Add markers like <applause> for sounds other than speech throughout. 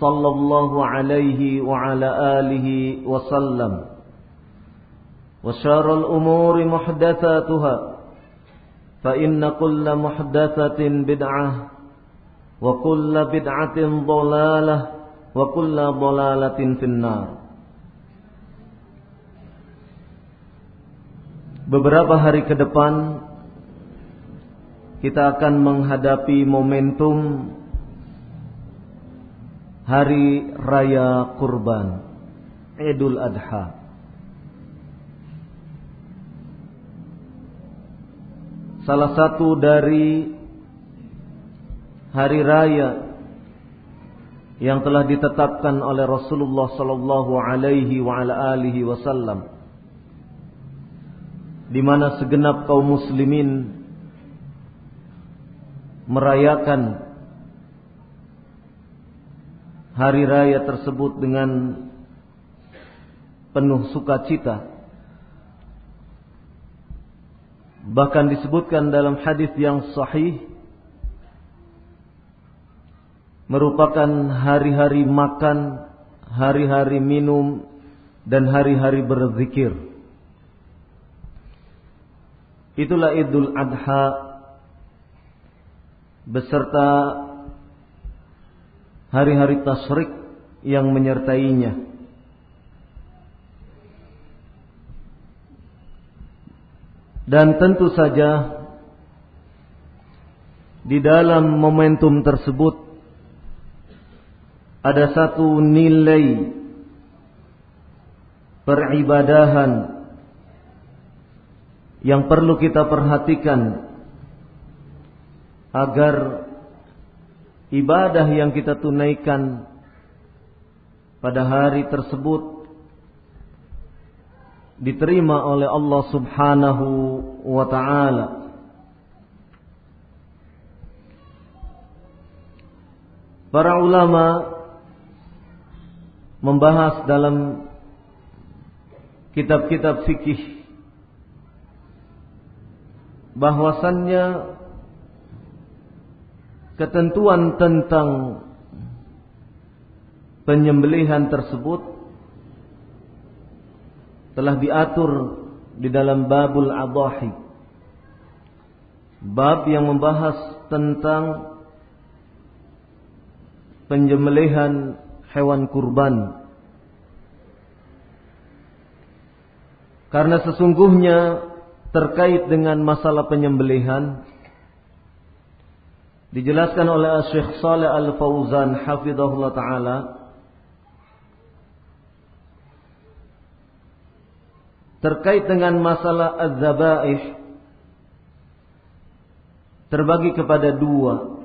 صلى الله عليه وعلى آله وسلم وشار الأمور محدثاتها فإن كل محدثة بدعة وكل بدعة ضلالة وكل ضلالة في النار Beberapa hari ke depan kita akan menghadapi momentum Hari Raya Kurban Idul Adha. Salah satu dari hari raya yang telah ditetapkan oleh Rasulullah sallallahu alaihi wa ala alihi wasallam di mana segenap kaum muslimin merayakan hari raya tersebut dengan penuh sukacita. Bahkan disebutkan dalam hadis yang sahih merupakan hari-hari makan, hari-hari minum dan hari-hari berzikir. Itulah Idul Adha beserta hari-hari tasyrik yang menyertainya. Dan tentu saja di dalam momentum tersebut ada satu nilai peribadahan yang perlu kita perhatikan agar ibadah yang kita tunaikan pada hari tersebut diterima oleh Allah Subhanahu wa taala. Para ulama membahas dalam kitab-kitab fikih bahwasannya ketentuan tentang penyembelihan tersebut telah diatur di dalam babul adahi. Bab yang membahas tentang penyembelihan hewan kurban. Karena sesungguhnya terkait dengan masalah penyembelihan dijelaskan oleh Syekh Saleh Al-Fauzan hafizahullah taala terkait dengan masalah az-zabaih terbagi kepada dua.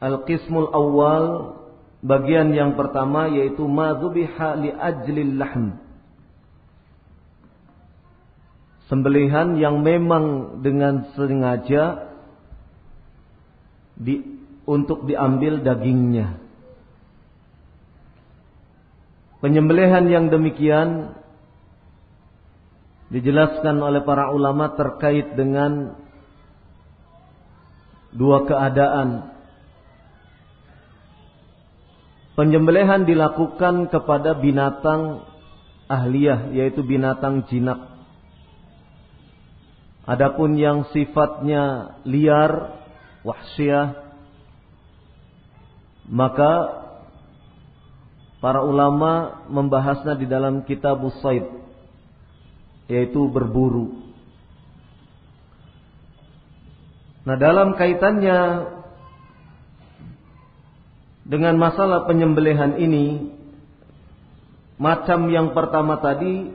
Al-qismul awal bagian yang pertama yaitu madzubiha li ajlil lahm. Sembelihan yang memang dengan sengaja di, untuk diambil dagingnya. Penyembelihan yang demikian dijelaskan oleh para ulama terkait dengan dua keadaan. Penyembelihan dilakukan kepada binatang ahliyah yaitu binatang jinak. Adapun yang sifatnya liar, wahsyah, maka para ulama membahasnya di dalam kitab Usaid yaitu berburu. Nah, dalam kaitannya dengan masalah penyembelihan ini, macam yang pertama tadi,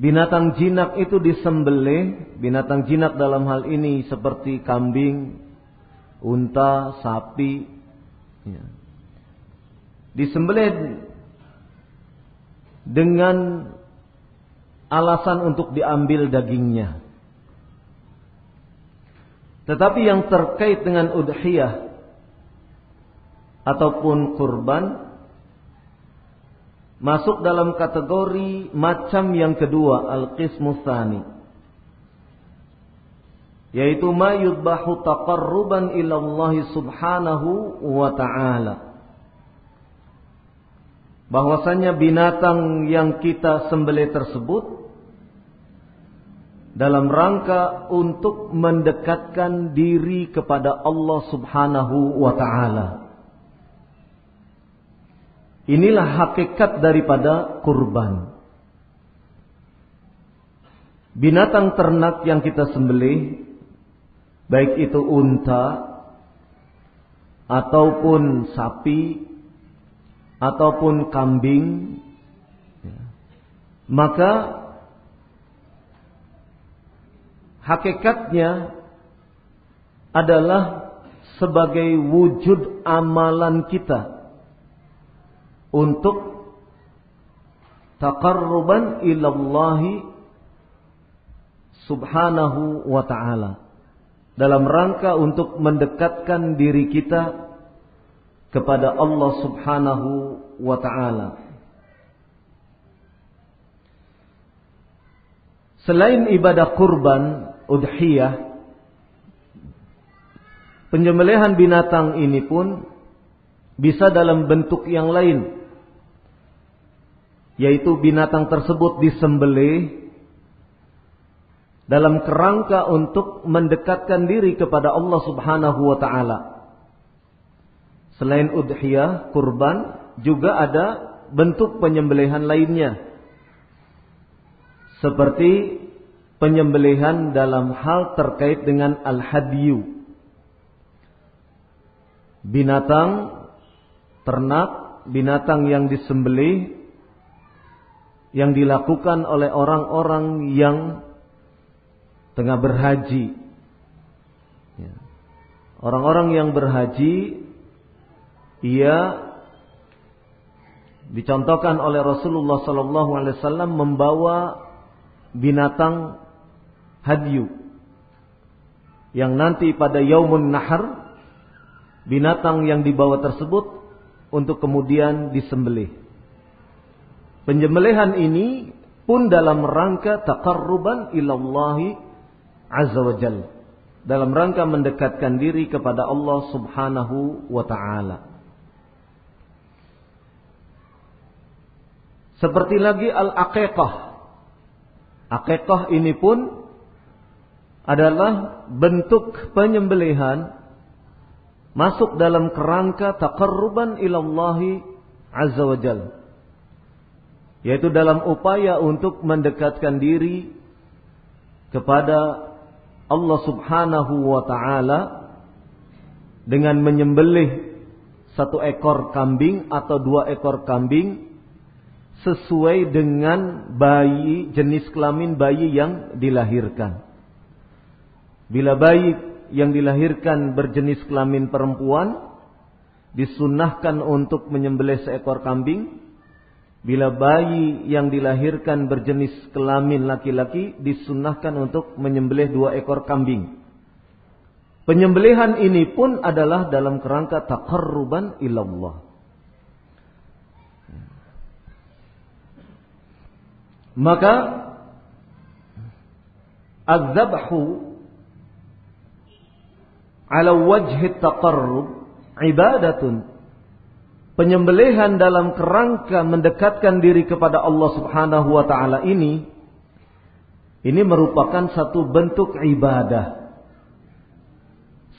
binatang jinak itu disembelih, binatang jinak dalam hal ini seperti kambing, unta, sapi, ya. disembelih dengan alasan untuk diambil dagingnya. Tetapi yang terkait dengan udhiyah ataupun kurban masuk dalam kategori macam yang kedua al-qismu tsani yaitu ma yudbahu taqarruban ila Allah subhanahu wa ta'ala bahwasanya binatang yang kita sembelih tersebut dalam rangka untuk mendekatkan diri kepada Allah Subhanahu wa taala. Inilah hakikat daripada kurban. Binatang ternak yang kita sembelih baik itu unta ataupun sapi ataupun kambing ya, maka hakikatnya adalah sebagai wujud amalan kita untuk taqarruban ilallahi subhanahu wa ta'ala. Dalam rangka untuk mendekatkan diri kita kepada Allah subhanahu wa ta'ala. Selain ibadah kurban udhiyah penyembelihan binatang ini pun bisa dalam bentuk yang lain yaitu binatang tersebut disembelih dalam kerangka untuk mendekatkan diri kepada Allah Subhanahu wa taala. Selain udhiyah, kurban, juga ada bentuk penyembelihan lainnya. Seperti penyembelihan dalam hal terkait dengan al-hadyu. Binatang ternak, binatang yang disembelih yang dilakukan oleh orang-orang yang tengah berhaji. Ya. Orang-orang yang berhaji, ia dicontohkan oleh Rasulullah Wasallam membawa binatang hadyu yang nanti pada yaumun nahar binatang yang dibawa tersebut untuk kemudian disembelih. Penyembelihan ini pun dalam rangka taqarruban ilallahi azza wa. Dalam rangka mendekatkan diri kepada Allah subhanahu wa ta'ala. Seperti lagi al-aqiqah. Aqiqah ini pun adalah bentuk penyembelihan masuk dalam kerangka taqarruban ilallahi azza wa jal. Yaitu dalam upaya untuk mendekatkan diri kepada Allah Subhanahu wa taala dengan menyembelih satu ekor kambing atau dua ekor kambing sesuai dengan bayi jenis kelamin bayi yang dilahirkan. Bila bayi yang dilahirkan berjenis kelamin perempuan disunahkan untuk menyembelih seekor kambing. Bila bayi yang dilahirkan berjenis kelamin laki-laki disunahkan untuk menyembelih dua ekor kambing. Penyembelihan ini pun adalah dalam kerangka taqarruban ilallah. Maka az-zabhu ala wajhi taqarrub ibadatun. Penyembelihan dalam kerangka mendekatkan diri kepada Allah Subhanahu wa taala ini ini merupakan satu bentuk ibadah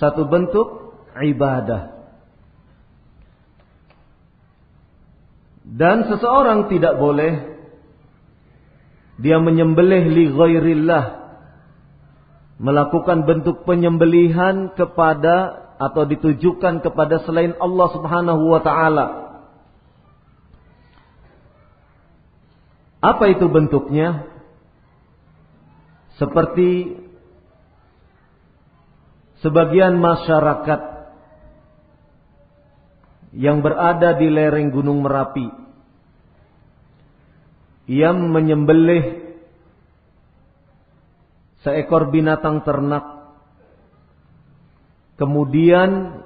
satu bentuk ibadah. Dan seseorang tidak boleh dia menyembelih li ghairillah melakukan bentuk penyembelihan kepada atau ditujukan kepada selain Allah Subhanahu wa taala. Apa itu bentuknya? Seperti sebagian masyarakat yang berada di lereng Gunung Merapi yang menyembelih seekor binatang ternak kemudian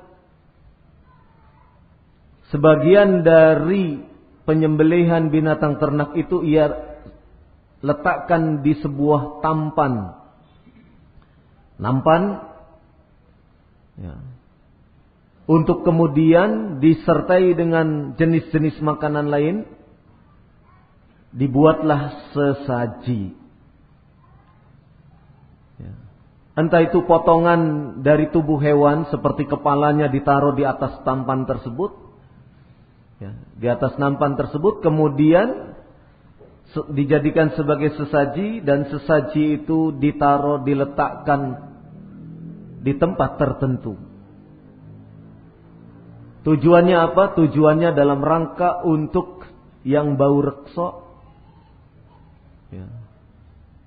sebagian dari penyembelihan binatang ternak itu ia letakkan di sebuah tampan nampan Ya. Untuk kemudian disertai dengan jenis-jenis makanan lain, dibuatlah sesaji. Ya. Entah itu potongan dari tubuh hewan seperti kepalanya ditaruh di atas tampan tersebut, ya, di atas nampan tersebut, kemudian dijadikan sebagai sesaji dan sesaji itu ditaruh diletakkan di tempat tertentu. Tujuannya apa? Tujuannya dalam rangka untuk yang bau rekso. Ya.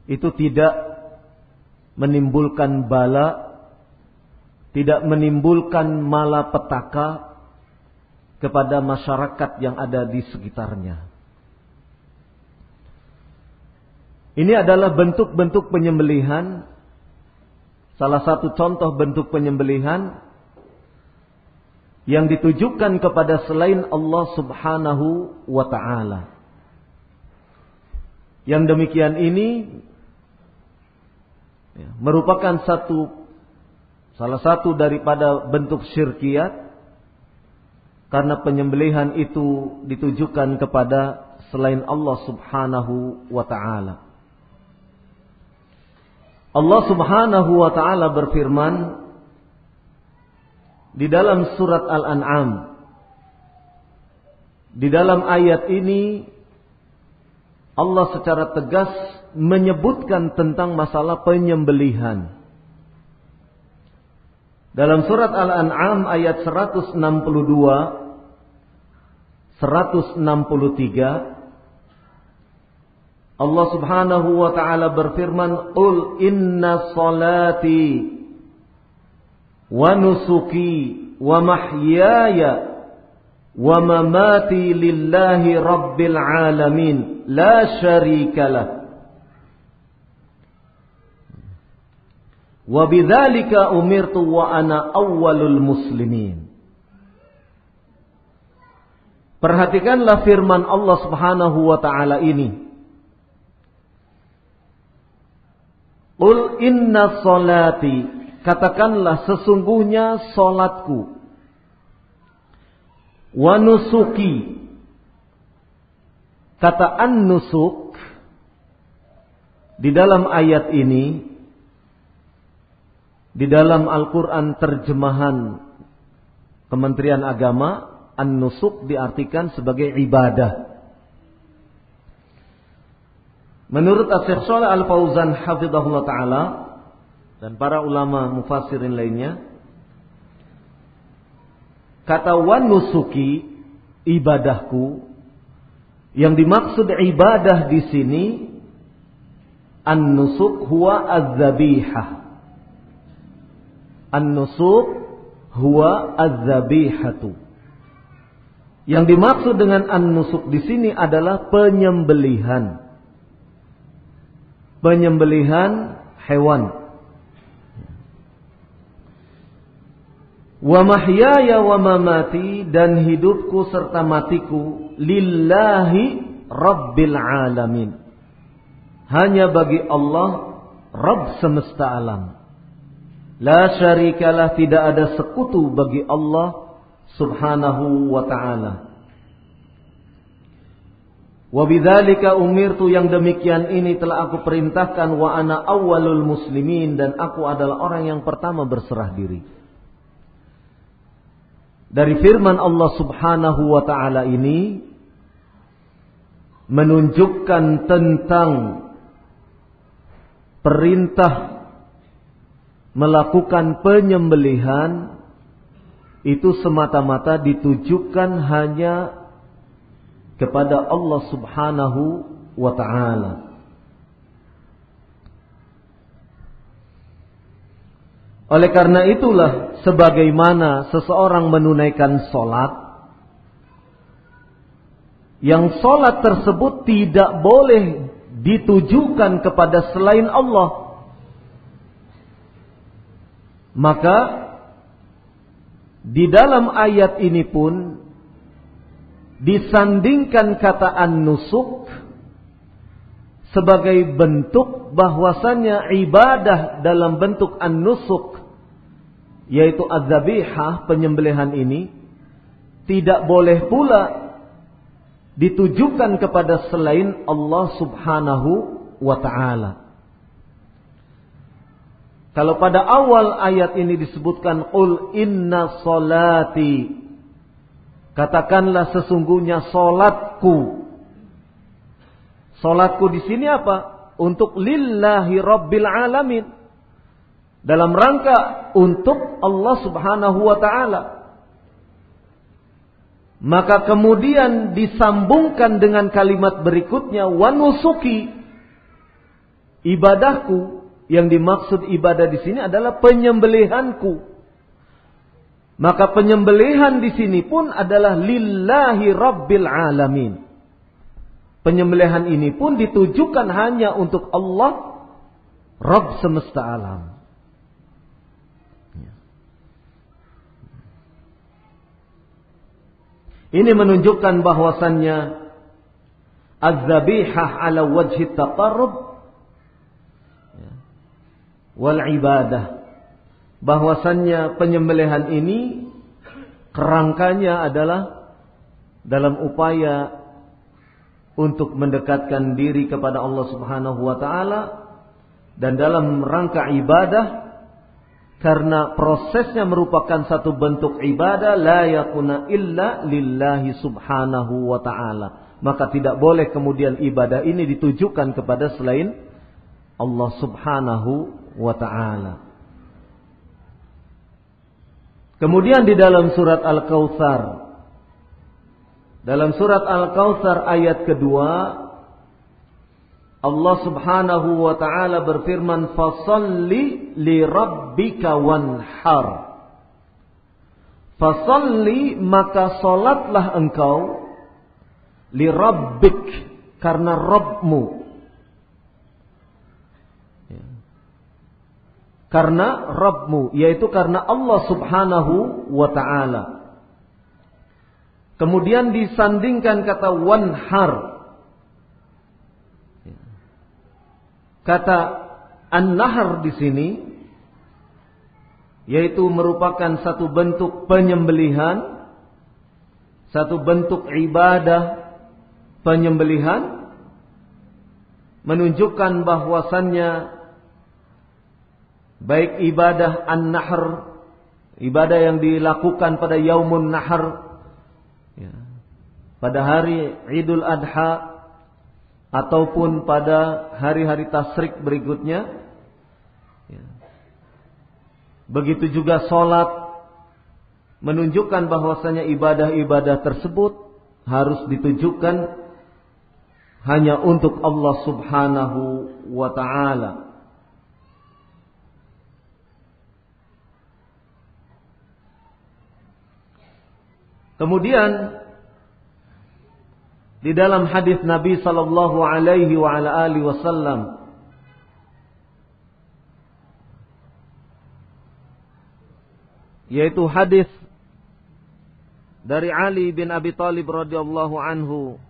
Itu tidak menimbulkan bala, tidak menimbulkan malapetaka kepada masyarakat yang ada di sekitarnya. Ini adalah bentuk-bentuk penyembelihan Salah satu contoh bentuk penyembelihan yang ditujukan kepada selain Allah Subhanahu wa taala. Yang demikian ini ya, merupakan satu salah satu daripada bentuk syirkiat karena penyembelihan itu ditujukan kepada selain Allah Subhanahu wa taala. Allah Subhanahu wa taala berfirman di dalam surat Al-An'am di dalam ayat ini Allah secara tegas menyebutkan tentang masalah penyembelihan. Dalam surat Al-An'am ayat 162 163 Allah Subhanahu wa taala berfirman, "Qul inna salati wa nusuki wa mahyaya wa mamati lillahi rabbil alamin, la syarika lah." Wa bidzalika umirtu wa ana awwalul muslimin. Perhatikanlah firman Allah Subhanahu wa taala ini. Qul inna solati. Katakanlah sesungguhnya solatku. Wa nusuki. Kata an-nusuk. Di dalam ayat ini. Di dalam Al-Quran terjemahan Kementerian Agama. An-nusuk diartikan sebagai ibadah. Menurut Asy-Syaikh Al-Fauzan hafizahullah taala, dan para ulama mufassirin lainnya kata wan ibadahku. Yang dimaksud ibadah di sini an-nusuk huwa az-zabihah. An-nusuk huwa az-zabihatu. Yang dimaksud dengan an-nusuk di sini adalah penyembelihan. Penyembelihan hewan Wa mahyaya wa mamati dan hidupku serta matiku lillahi rabbil alamin. Hanya bagi Allah Rabb semesta alam. La syarikalah tidak ada sekutu bagi Allah subhanahu wa ta'ala. Wa bidzalika umirtu yang demikian ini telah aku perintahkan wa ana awwalul muslimin dan aku adalah orang yang pertama berserah diri dari firman Allah Subhanahu wa taala ini menunjukkan tentang perintah melakukan penyembelihan itu semata-mata ditujukan hanya kepada Allah Subhanahu wa taala. Oleh karena itulah sebagaimana seseorang menunaikan solat, yang solat tersebut tidak boleh ditujukan kepada selain Allah. Maka di dalam ayat ini pun disandingkan kata an-nusuk sebagai bentuk bahwasannya ibadah dalam bentuk an-nusuk yaitu az-zabihah penyembelihan ini tidak boleh pula ditujukan kepada selain Allah Subhanahu wa taala. Kalau pada awal ayat ini disebutkan qul inna salati katakanlah sesungguhnya salatku. Salatku di sini apa? Untuk lillahi rabbil alamin dalam rangka untuk Allah Subhanahu wa taala. Maka kemudian disambungkan dengan kalimat berikutnya wanusuki ibadahku yang dimaksud ibadah di sini adalah penyembelihanku. Maka penyembelihan di sini pun adalah lillahi rabbil alamin. Penyembelihan ini pun ditujukan hanya untuk Allah Rabb semesta alam. Ini menunjukkan bahwasannya az-zabihah ala wajhi taqarrub ya, wal ibadah. Bahwasannya penyembelihan ini kerangkanya adalah dalam upaya untuk mendekatkan diri kepada Allah Subhanahu wa taala dan dalam rangka ibadah karena prosesnya merupakan satu bentuk ibadah la yakuna illa lillahi subhanahu wa ta'ala. Maka tidak boleh kemudian ibadah ini ditujukan kepada selain Allah subhanahu wa ta'ala. Kemudian di dalam surat Al-Kautsar dalam surat Al-Kautsar ayat kedua Allah Subhanahu wa taala berfirman fasalli li rabbika wanhar. Fasalli maka salatlah engkau li rabbik karena Rabbmu. Ya. Karena Rabbmu yaitu karena Allah Subhanahu wa taala. Kemudian disandingkan kata wanhar Kata an-nahar di sini yaitu merupakan satu bentuk penyembelihan, satu bentuk ibadah penyembelihan menunjukkan bahwasannya baik ibadah an-nahr ibadah yang dilakukan pada yaumun nahar ya, pada hari Idul Adha ataupun pada hari-hari tasrik berikutnya ya. Begitu juga solat menunjukkan bahwasanya ibadah-ibadah tersebut harus ditujukan hanya untuk Allah Subhanahu wa taala. Kemudian di dalam hadis Nabi sallallahu alaihi wa ala alihi wasallam yaitu hadis dari Ali bin Abi Thalib radhiyallahu anhu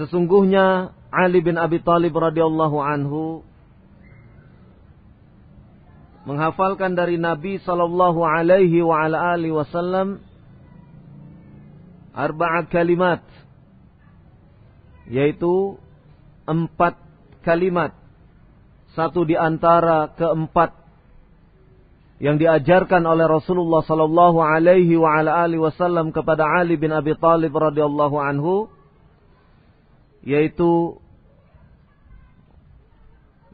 Sesungguhnya Ali bin Abi Thalib radhiyallahu anhu menghafalkan dari Nabi sallallahu alaihi wa ala alihi wasallam arba'at kalimat yaitu empat kalimat satu di antara keempat yang diajarkan oleh Rasulullah sallallahu alaihi wa ala alihi wasallam kepada Ali bin Abi Thalib radhiyallahu anhu yaitu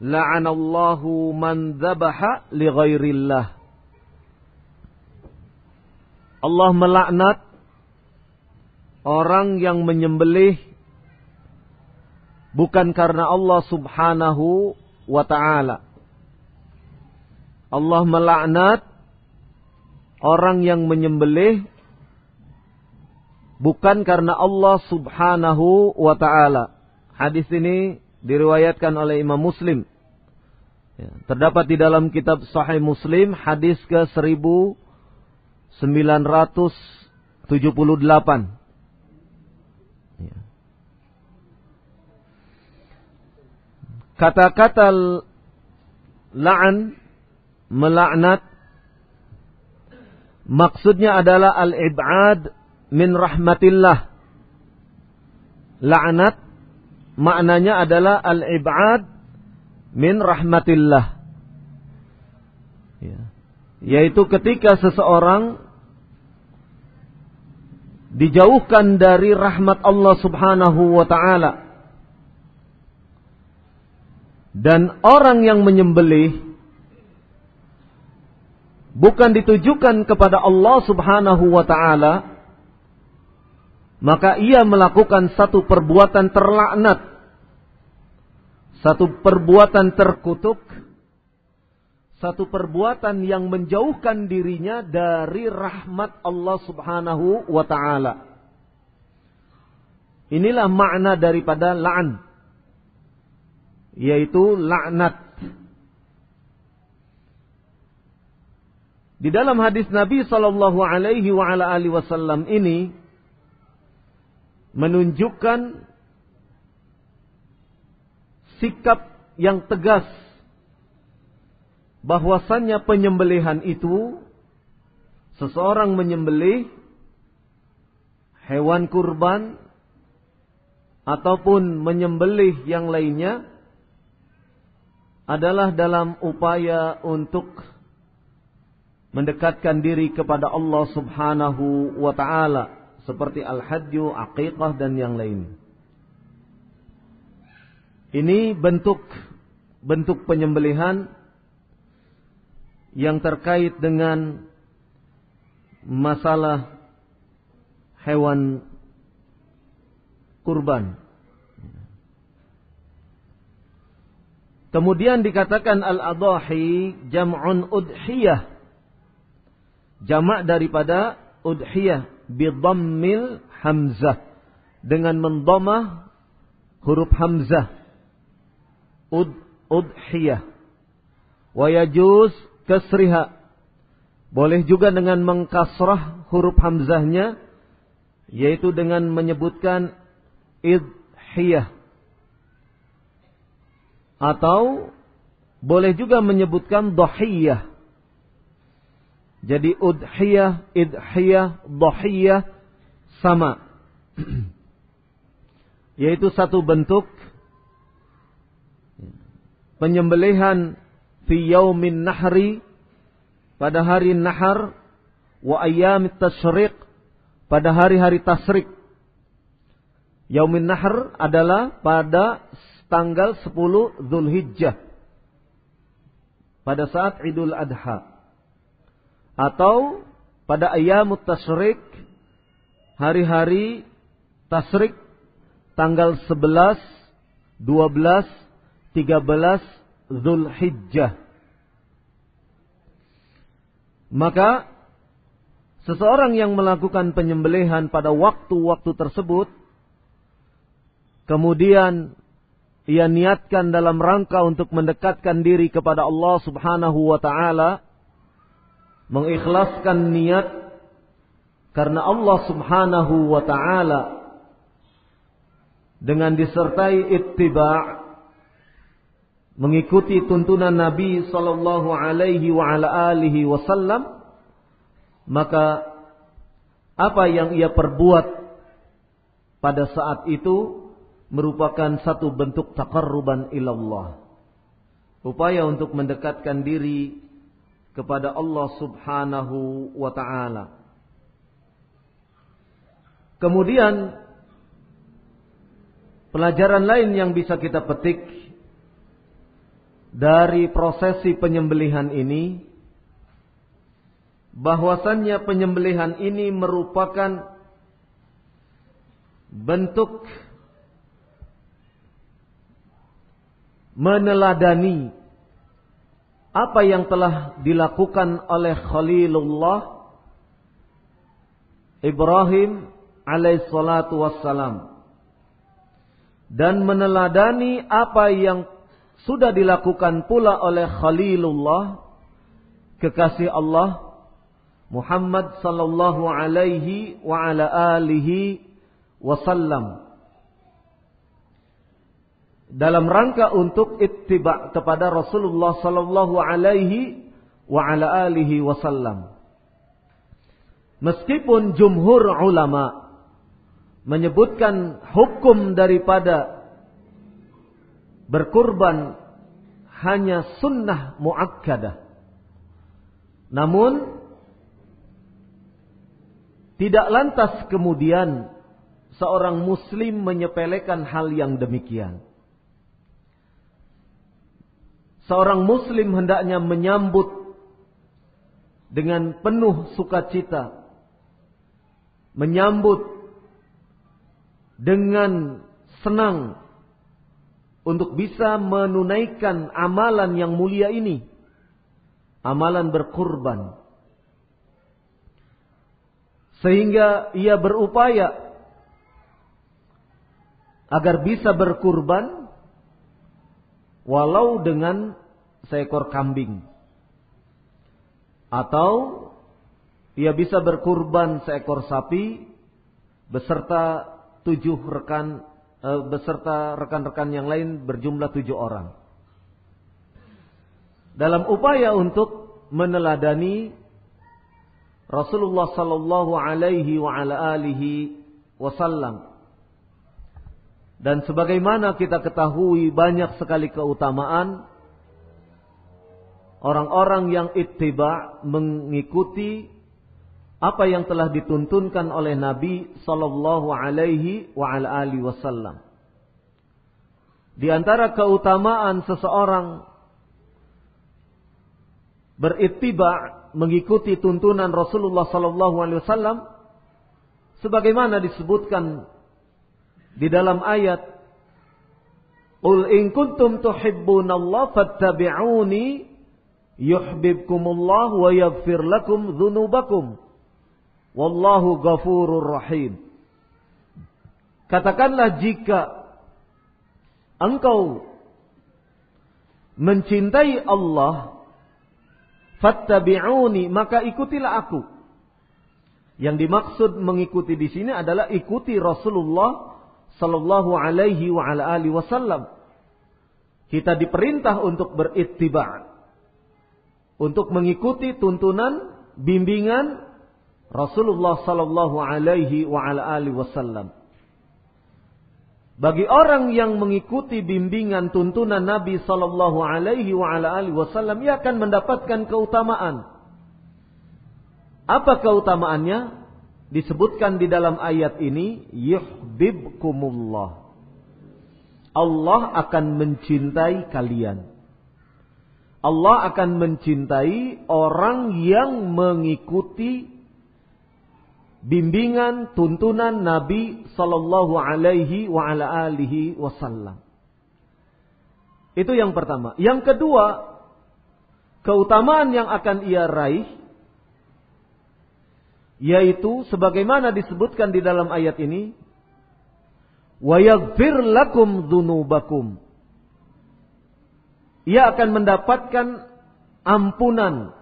la'anallahu man dzabaha li ghairillah. Allah melaknat orang yang menyembelih bukan karena Allah Subhanahu wa taala. Allah melaknat orang yang menyembelih bukan karena Allah Subhanahu wa taala. Hadis ini diriwayatkan oleh Imam Muslim. Ya, terdapat di dalam kitab Sahih Muslim hadis ke 1978. Kata-kata la'an melaknat maksudnya adalah al-ib'ad min rahmatillah. La'nat maknanya adalah al-ib'ad min rahmatillah. Ya. Yaitu ketika seseorang dijauhkan dari rahmat Allah Subhanahu wa taala. Dan orang yang menyembelih bukan ditujukan kepada Allah Subhanahu wa taala maka ia melakukan satu perbuatan terlaknat, satu perbuatan terkutuk, satu perbuatan yang menjauhkan dirinya dari rahmat Allah Subhanahu wa taala. Inilah makna daripada la'an yaitu laknat. Di dalam hadis Nabi sallallahu alaihi wasallam ini menunjukkan sikap yang tegas bahwasannya penyembelihan itu seseorang menyembelih hewan kurban ataupun menyembelih yang lainnya adalah dalam upaya untuk mendekatkan diri kepada Allah Subhanahu wa taala seperti al-hajju, aqiqah dan yang lain. Ini bentuk bentuk penyembelihan yang terkait dengan masalah hewan kurban. Kemudian dikatakan al-adahi jam'un udhiyah. Jamak daripada udhiyah bidammil hamzah. Dengan mendomah huruf hamzah. Ud udhiyah. Wa yajuz kasriha. Boleh juga dengan mengkasrah huruf hamzahnya yaitu dengan menyebutkan idhiyah atau boleh juga menyebutkan dohiyah jadi udhiyah, idhiyah, dohiyah sama. <clears throat> Yaitu satu bentuk penyembelihan fi yaumin nahri pada hari nahar wa ayyam tasyriq pada hari-hari tasrik. Yaumin nahr adalah pada tanggal 10 Zulhijjah. pada saat Idul Adha atau pada ayam tasyrik hari-hari tasrik tanggal 11, 12, 13 Zulhijjah. Maka seseorang yang melakukan penyembelihan pada waktu-waktu tersebut kemudian ia niatkan dalam rangka untuk mendekatkan diri kepada Allah Subhanahu wa taala mengikhlaskan niat karena Allah Subhanahu wa taala dengan disertai ittiba' mengikuti tuntunan Nabi sallallahu alaihi wa ala alihi wasallam maka apa yang ia perbuat pada saat itu merupakan satu bentuk takarruban ilallah. Upaya untuk mendekatkan diri kepada Allah subhanahu wa ta'ala. Kemudian, pelajaran lain yang bisa kita petik dari prosesi penyembelihan ini, bahwasannya penyembelihan ini merupakan bentuk meneladani apa yang telah dilakukan oleh Khalilullah Ibrahim alaihissalatu wassalam. Dan meneladani apa yang sudah dilakukan pula oleh Khalilullah kekasih Allah Muhammad sallallahu alaihi wa ala alihi wasallam dalam rangka untuk ittiba kepada Rasulullah sallallahu alaihi wa ala alihi wasallam. Meskipun jumhur ulama menyebutkan hukum daripada berkurban hanya sunnah muakkadah. Namun tidak lantas kemudian seorang muslim menyepelekan hal yang demikian. Seorang muslim hendaknya menyambut dengan penuh sukacita. Menyambut dengan senang untuk bisa menunaikan amalan yang mulia ini. Amalan berkurban. Sehingga ia berupaya agar bisa berkurban walau dengan seekor kambing. Atau ia bisa berkurban seekor sapi beserta tujuh rekan e, beserta rekan-rekan yang lain berjumlah tujuh orang. Dalam upaya untuk meneladani Rasulullah sallallahu alaihi wasallam dan sebagaimana kita ketahui banyak sekali keutamaan orang-orang yang ittiba mengikuti apa yang telah dituntunkan oleh Nabi sallallahu alaihi wa ala alihi wasallam. Di antara keutamaan seseorang berittiba mengikuti tuntunan Rasulullah sallallahu alaihi wasallam sebagaimana disebutkan di dalam ayat Qul in kuntum tuhibbunallah fattabi'uni yuhibbukumullah wa yaghfir lakum dzunubakum wallahu ghafurur rahim. Katakanlah jika engkau mencintai Allah fattabi'uni maka ikutilah aku. Yang dimaksud mengikuti di sini adalah ikuti Rasulullah sallallahu alaihi wa ala alihi wasallam. Kita diperintah untuk berittiba. Untuk mengikuti tuntunan bimbingan Rasulullah sallallahu alaihi wa ala alihi wasallam. Bagi orang yang mengikuti bimbingan tuntunan Nabi sallallahu alaihi wa ala alihi wasallam ia akan mendapatkan keutamaan. Apa keutamaannya? Disebutkan di dalam ayat ini yuhibbukumullah. Allah akan mencintai kalian. Allah akan mencintai orang yang mengikuti bimbingan tuntunan Nabi sallallahu alaihi wa ala alihi wasallam. Itu yang pertama. Yang kedua, keutamaan yang akan ia raih yaitu sebagaimana disebutkan di dalam ayat ini wa yaghfir lakum dzunubakum ia akan mendapatkan ampunan.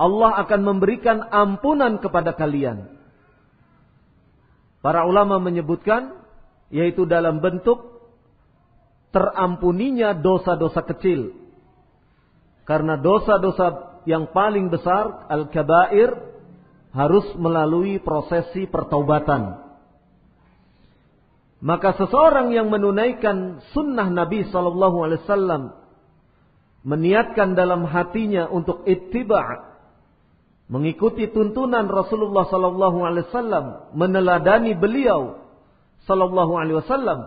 Allah akan memberikan ampunan kepada kalian. Para ulama menyebutkan yaitu dalam bentuk terampuninya dosa-dosa kecil. Karena dosa-dosa yang paling besar al-kabair harus melalui prosesi pertaubatan. Maka seseorang yang menunaikan sunnah Nabi Sallallahu Alaihi Wasallam meniatkan dalam hatinya untuk ittiba mengikuti tuntunan Rasulullah Sallallahu Alaihi Wasallam meneladani beliau Sallallahu Alaihi Wasallam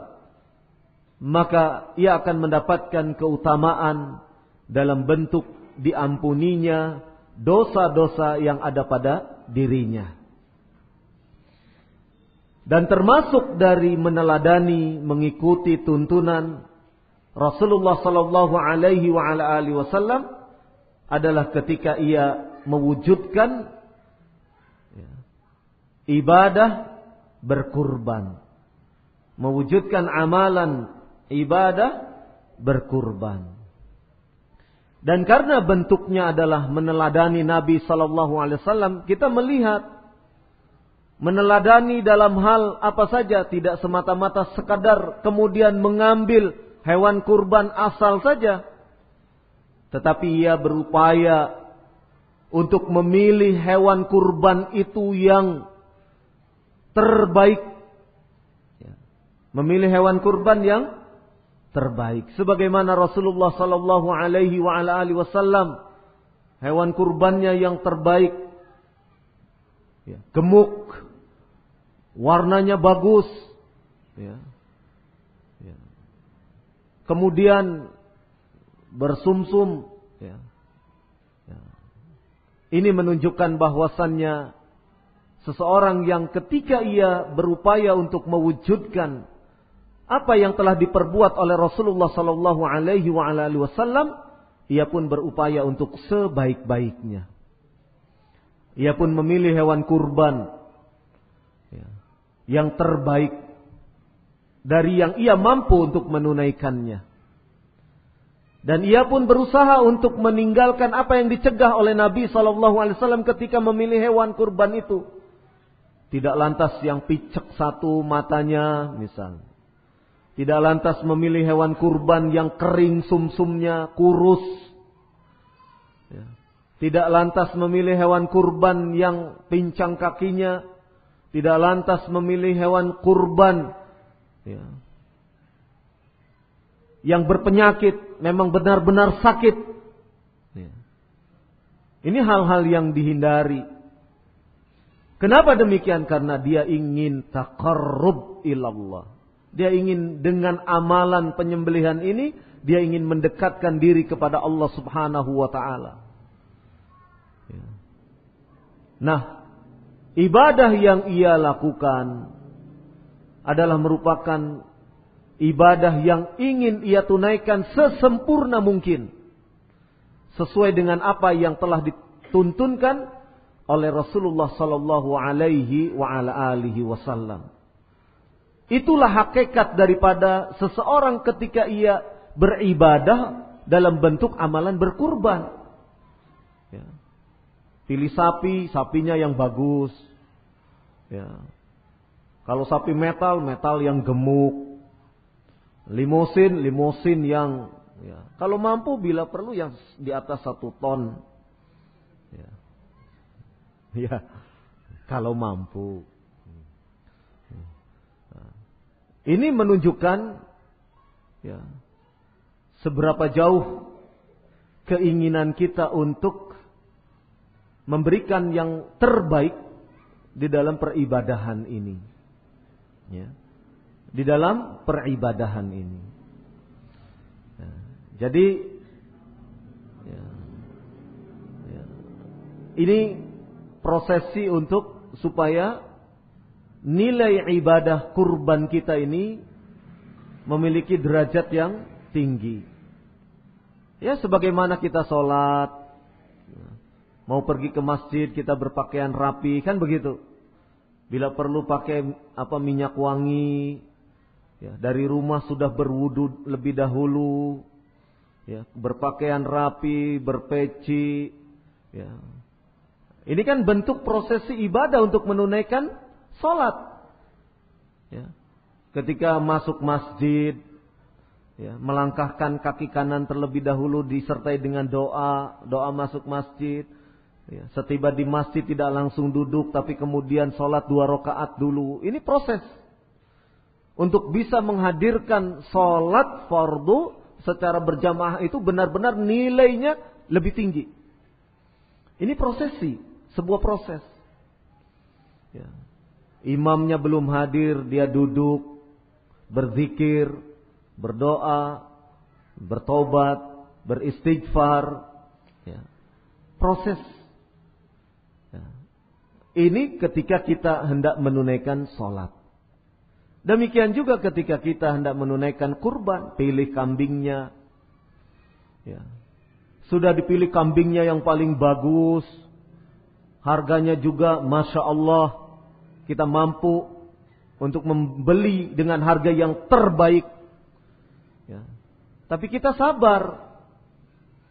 maka ia akan mendapatkan keutamaan dalam bentuk diampuninya dosa-dosa yang ada pada dirinya. Dan termasuk dari meneladani mengikuti tuntunan Rasulullah sallallahu alaihi wasallam adalah ketika ia mewujudkan ya, ibadah berkurban. Mewujudkan amalan ibadah berkurban. Dan karena bentuknya adalah meneladani Nabi sallallahu alaihi wasallam, kita melihat meneladani dalam hal apa saja tidak semata-mata sekadar kemudian mengambil hewan kurban asal saja tetapi ia berupaya untuk memilih hewan kurban itu yang terbaik ya. memilih hewan kurban yang terbaik sebagaimana Rasulullah sallallahu alaihi wasallam hewan kurbannya yang terbaik ya, gemuk warnanya bagus, ya. Ya. kemudian bersumsum, ya. Ya. ini menunjukkan bahwasannya seseorang yang ketika ia berupaya untuk mewujudkan apa yang telah diperbuat oleh Rasulullah Sallallahu Alaihi Wasallam, ia pun berupaya untuk sebaik-baiknya. Ia pun memilih hewan kurban yang terbaik dari yang ia mampu untuk menunaikannya. Dan ia pun berusaha untuk meninggalkan apa yang dicegah oleh Nabi Shallallahu Alaihi Wasallam ketika memilih hewan kurban itu. Tidak lantas yang picek satu matanya, misal. Tidak lantas memilih hewan kurban yang kering sumsumnya, kurus. Ya. Tidak lantas memilih hewan kurban yang pincang kakinya, tidak lantas memilih hewan kurban ya, yang berpenyakit, memang benar-benar sakit. Ya. Ini hal-hal yang dihindari. Kenapa demikian? Karena dia ingin takarrub ilallah. Dia ingin dengan amalan penyembelihan ini, dia ingin mendekatkan diri kepada Allah subhanahu wa ta'ala. Ya. Nah, ibadah yang ia lakukan adalah merupakan ibadah yang ingin ia tunaikan sesempurna mungkin sesuai dengan apa yang telah dituntunkan oleh Rasulullah sallallahu alaihi wa ala alihi wasallam. Itulah hakikat daripada seseorang ketika ia beribadah dalam bentuk amalan berkurban. Ya. Pilih sapi, sapinya yang bagus. Ya. Kalau sapi metal, metal yang gemuk. Limosin, limosin yang ya. Kalau mampu bila perlu yang di atas satu ton. Ya. <laughs> ya. Kalau mampu. Ini menunjukkan ya, seberapa jauh keinginan kita untuk memberikan yang terbaik di dalam peribadahan ini. Ya. Di dalam peribadahan ini. Ya. Jadi ya. Ya. ini prosesi untuk supaya nilai ibadah kurban kita ini memiliki derajat yang tinggi. Ya sebagaimana kita sholat, mau pergi ke masjid kita berpakaian rapi kan begitu. Bila perlu pakai apa minyak wangi, ya, dari rumah sudah berwudu lebih dahulu, ya, berpakaian rapi, berpeci, ya. Ini kan bentuk prosesi ibadah untuk menunaikan sholat. Ya. Ketika masuk masjid, ya, melangkahkan kaki kanan terlebih dahulu disertai dengan doa, doa masuk masjid. Ya, setiba di masjid tidak langsung duduk, tapi kemudian sholat dua rakaat dulu. Ini proses untuk bisa menghadirkan sholat fardu secara berjamaah itu benar-benar nilainya lebih tinggi. Ini prosesi, sebuah proses. Ya. Imamnya belum hadir, dia duduk, berzikir, berdoa, bertobat, beristighfar. Ya. Proses ini ketika kita hendak menunaikan sholat. Demikian juga ketika kita hendak menunaikan kurban, pilih kambingnya. Ya. Sudah dipilih kambingnya yang paling bagus. Harganya juga Masya Allah. Kita mampu untuk membeli dengan harga yang terbaik. Ya. Tapi kita sabar.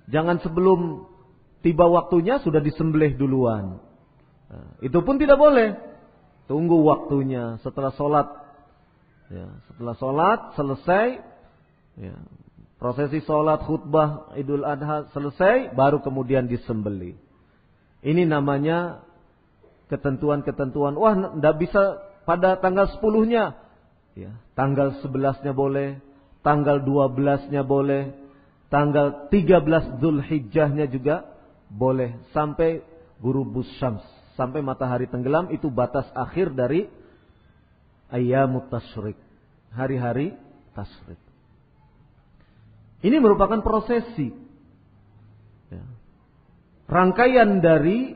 Jangan sebelum tiba waktunya sudah disembelih duluan. Nah, itu pun tidak boleh. Tunggu waktunya setelah sholat. Ya, setelah sholat selesai. Ya, prosesi sholat khutbah idul adha selesai. Baru kemudian disembeli. Ini namanya ketentuan-ketentuan. Wah, tidak bisa pada tanggal 10-nya. Ya, tanggal 11-nya boleh. Tanggal 12-nya boleh. Tanggal 13 Zulhijjahnya juga boleh. Sampai guru syams sampai matahari tenggelam itu batas akhir dari ayamut tasyrik. Hari-hari tasyrik. Ini merupakan prosesi. Ya. Rangkaian dari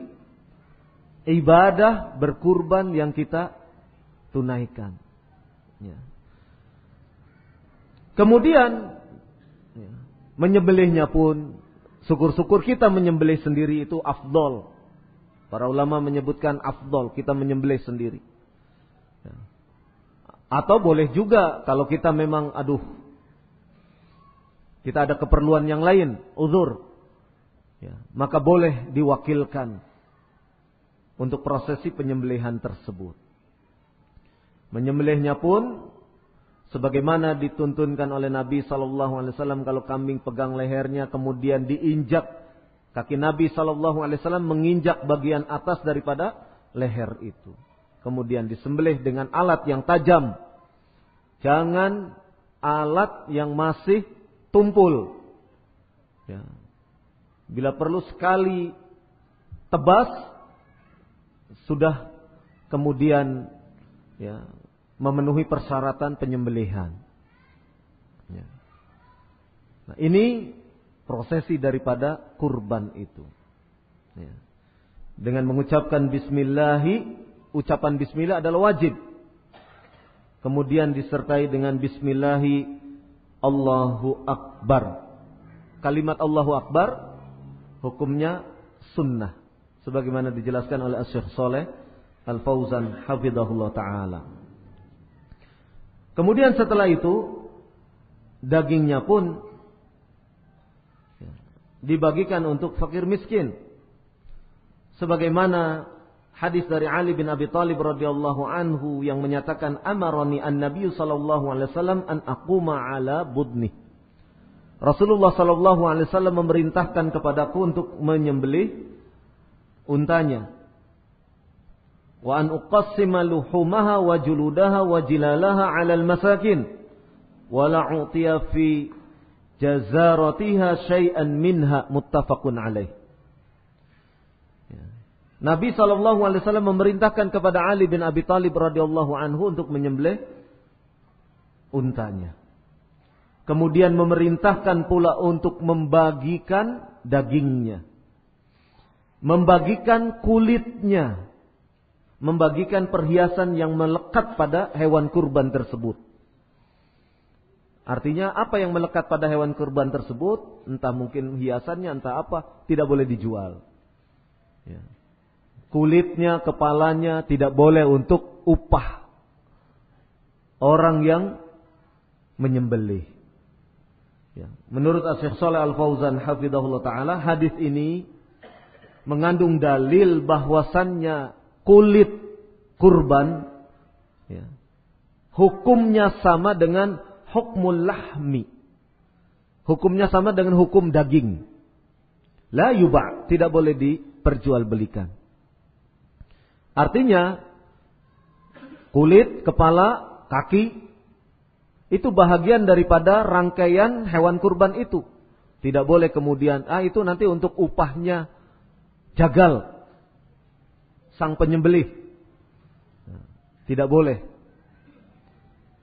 ibadah berkurban yang kita tunaikan. Ya. Kemudian ya, menyembelihnya pun syukur-syukur kita menyembelih sendiri itu afdol Para ulama menyebutkan afdol, kita menyembelih sendiri. Ya. Atau boleh juga kalau kita memang aduh kita ada keperluan yang lain, uzur. Ya, maka boleh diwakilkan untuk prosesi penyembelihan tersebut. Menyembelihnya pun sebagaimana dituntunkan oleh Nabi Shallallahu Alaihi Wasallam kalau kambing pegang lehernya kemudian diinjak Kaki Nabi Shallallahu Alaihi Wasallam menginjak bagian atas daripada leher itu. Kemudian disembelih dengan alat yang tajam. Jangan alat yang masih tumpul. Ya. Bila perlu sekali tebas, sudah kemudian ya, memenuhi persyaratan penyembelihan. Ya. Nah, ini prosesi daripada kurban itu. Ya. Dengan mengucapkan bismillahi, ucapan bismillah adalah wajib. Kemudian disertai dengan bismillahi Allahu Akbar. Kalimat Allahu Akbar hukumnya sunnah. Sebagaimana dijelaskan oleh Syekh Soleh Al-Fauzan Hafidahullah Ta'ala. Kemudian setelah itu dagingnya pun dibagikan untuk fakir miskin. Sebagaimana hadis dari Ali bin Abi Thalib radhiyallahu anhu yang menyatakan amaroni an-nabiy sallallahu alaihi wasallam an aquma ala budni. Rasulullah sallallahu alaihi wasallam memerintahkan kepadaku untuk menyembelih untanya. Wa an uqassima luhumaha wa juludaha wa jilalaha 'ala al-masakin wa la fi jazaratiha syai'an minha muttafaqun alaih. Ya. Nabi Wasallam memerintahkan kepada Ali bin Abi Thalib radhiyallahu anhu untuk menyembelih untanya. Kemudian memerintahkan pula untuk membagikan dagingnya. Membagikan kulitnya, membagikan perhiasan yang melekat pada hewan kurban tersebut. Artinya apa yang melekat pada hewan kurban tersebut, entah mungkin hiasannya, entah apa, tidak boleh dijual. Ya. Kulitnya, kepalanya tidak boleh untuk upah orang yang menyembelih. Ya. Menurut Syekh Saleh Al Fauzan hafizahullah taala, hadis ini mengandung dalil bahwasannya kulit kurban ya, hukumnya sama dengan hukmul lahmi. Hukumnya sama dengan hukum daging. La yuba, tidak boleh diperjualbelikan. Artinya kulit, kepala, kaki itu bahagian daripada rangkaian hewan kurban itu. Tidak boleh kemudian ah itu nanti untuk upahnya jagal sang penyembelih. Tidak boleh.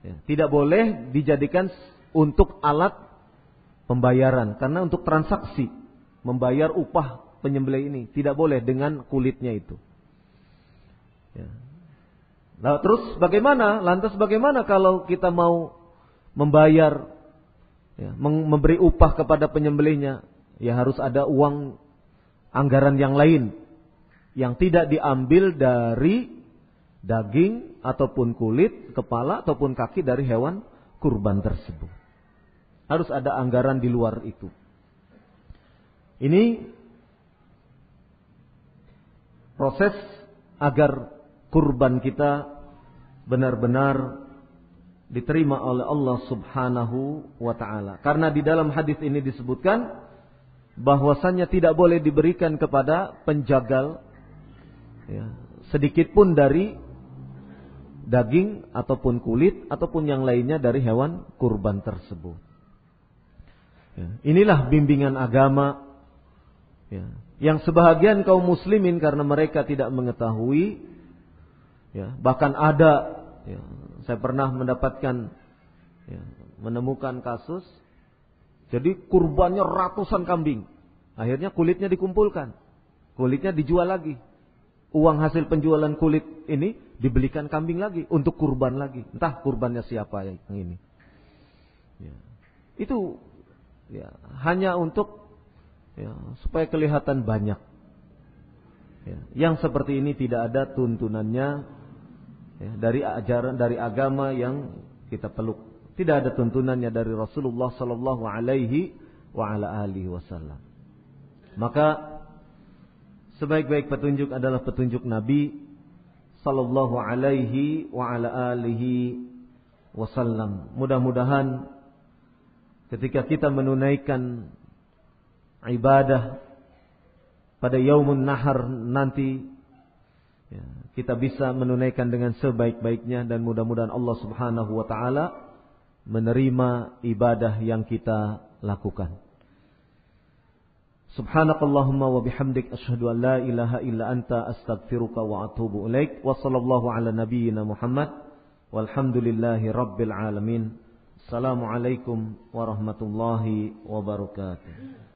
Ya, tidak boleh dijadikan untuk alat pembayaran karena untuk transaksi membayar upah penyembelih ini tidak boleh dengan kulitnya itu. Ya. Nah, terus bagaimana? Lantas bagaimana kalau kita mau membayar, ya, memberi upah kepada penyembelihnya? Ya harus ada uang anggaran yang lain yang tidak diambil dari daging ataupun kulit, kepala ataupun kaki dari hewan kurban tersebut. Harus ada anggaran di luar itu. Ini proses agar kurban kita benar-benar diterima oleh Allah Subhanahu wa taala. Karena di dalam hadis ini disebutkan bahwasannya tidak boleh diberikan kepada penjagal ya, sedikit pun dari daging ataupun kulit ataupun yang lainnya dari hewan kurban tersebut. Ya, inilah bimbingan agama ya, yang sebahagian kaum muslimin karena mereka tidak mengetahui, ya, bahkan ada, ya, saya pernah mendapatkan, ya, menemukan kasus, jadi kurbannya ratusan kambing, akhirnya kulitnya dikumpulkan, kulitnya dijual lagi, uang hasil penjualan kulit ini dibelikan kambing lagi untuk kurban lagi. Entah kurbannya siapa yang ini. Ya. Itu ya, hanya untuk ya, supaya kelihatan banyak. Ya. Yang seperti ini tidak ada tuntunannya ya, dari ajaran dari agama yang kita peluk. Tidak ada tuntunannya dari Rasulullah Sallallahu Alaihi wa ala alihi Wasallam. Maka sebaik-baik petunjuk adalah petunjuk Nabi sallallahu alaihi wa ala alihi wasallam. Mudah-mudahan ketika kita menunaikan ibadah pada yaumun nahar nanti ya, kita bisa menunaikan dengan sebaik-baiknya dan mudah-mudahan Allah Subhanahu wa taala menerima ibadah yang kita lakukan. Subhanakallahumma wa bihamdik asyhadu an la ilaha illa anta astaghfiruka wa atubu ilaik wa sallallahu ala nabiyyina Muhammad walhamdulillahi rabbil alamin. Assalamualaikum warahmatullahi wabarakatuh.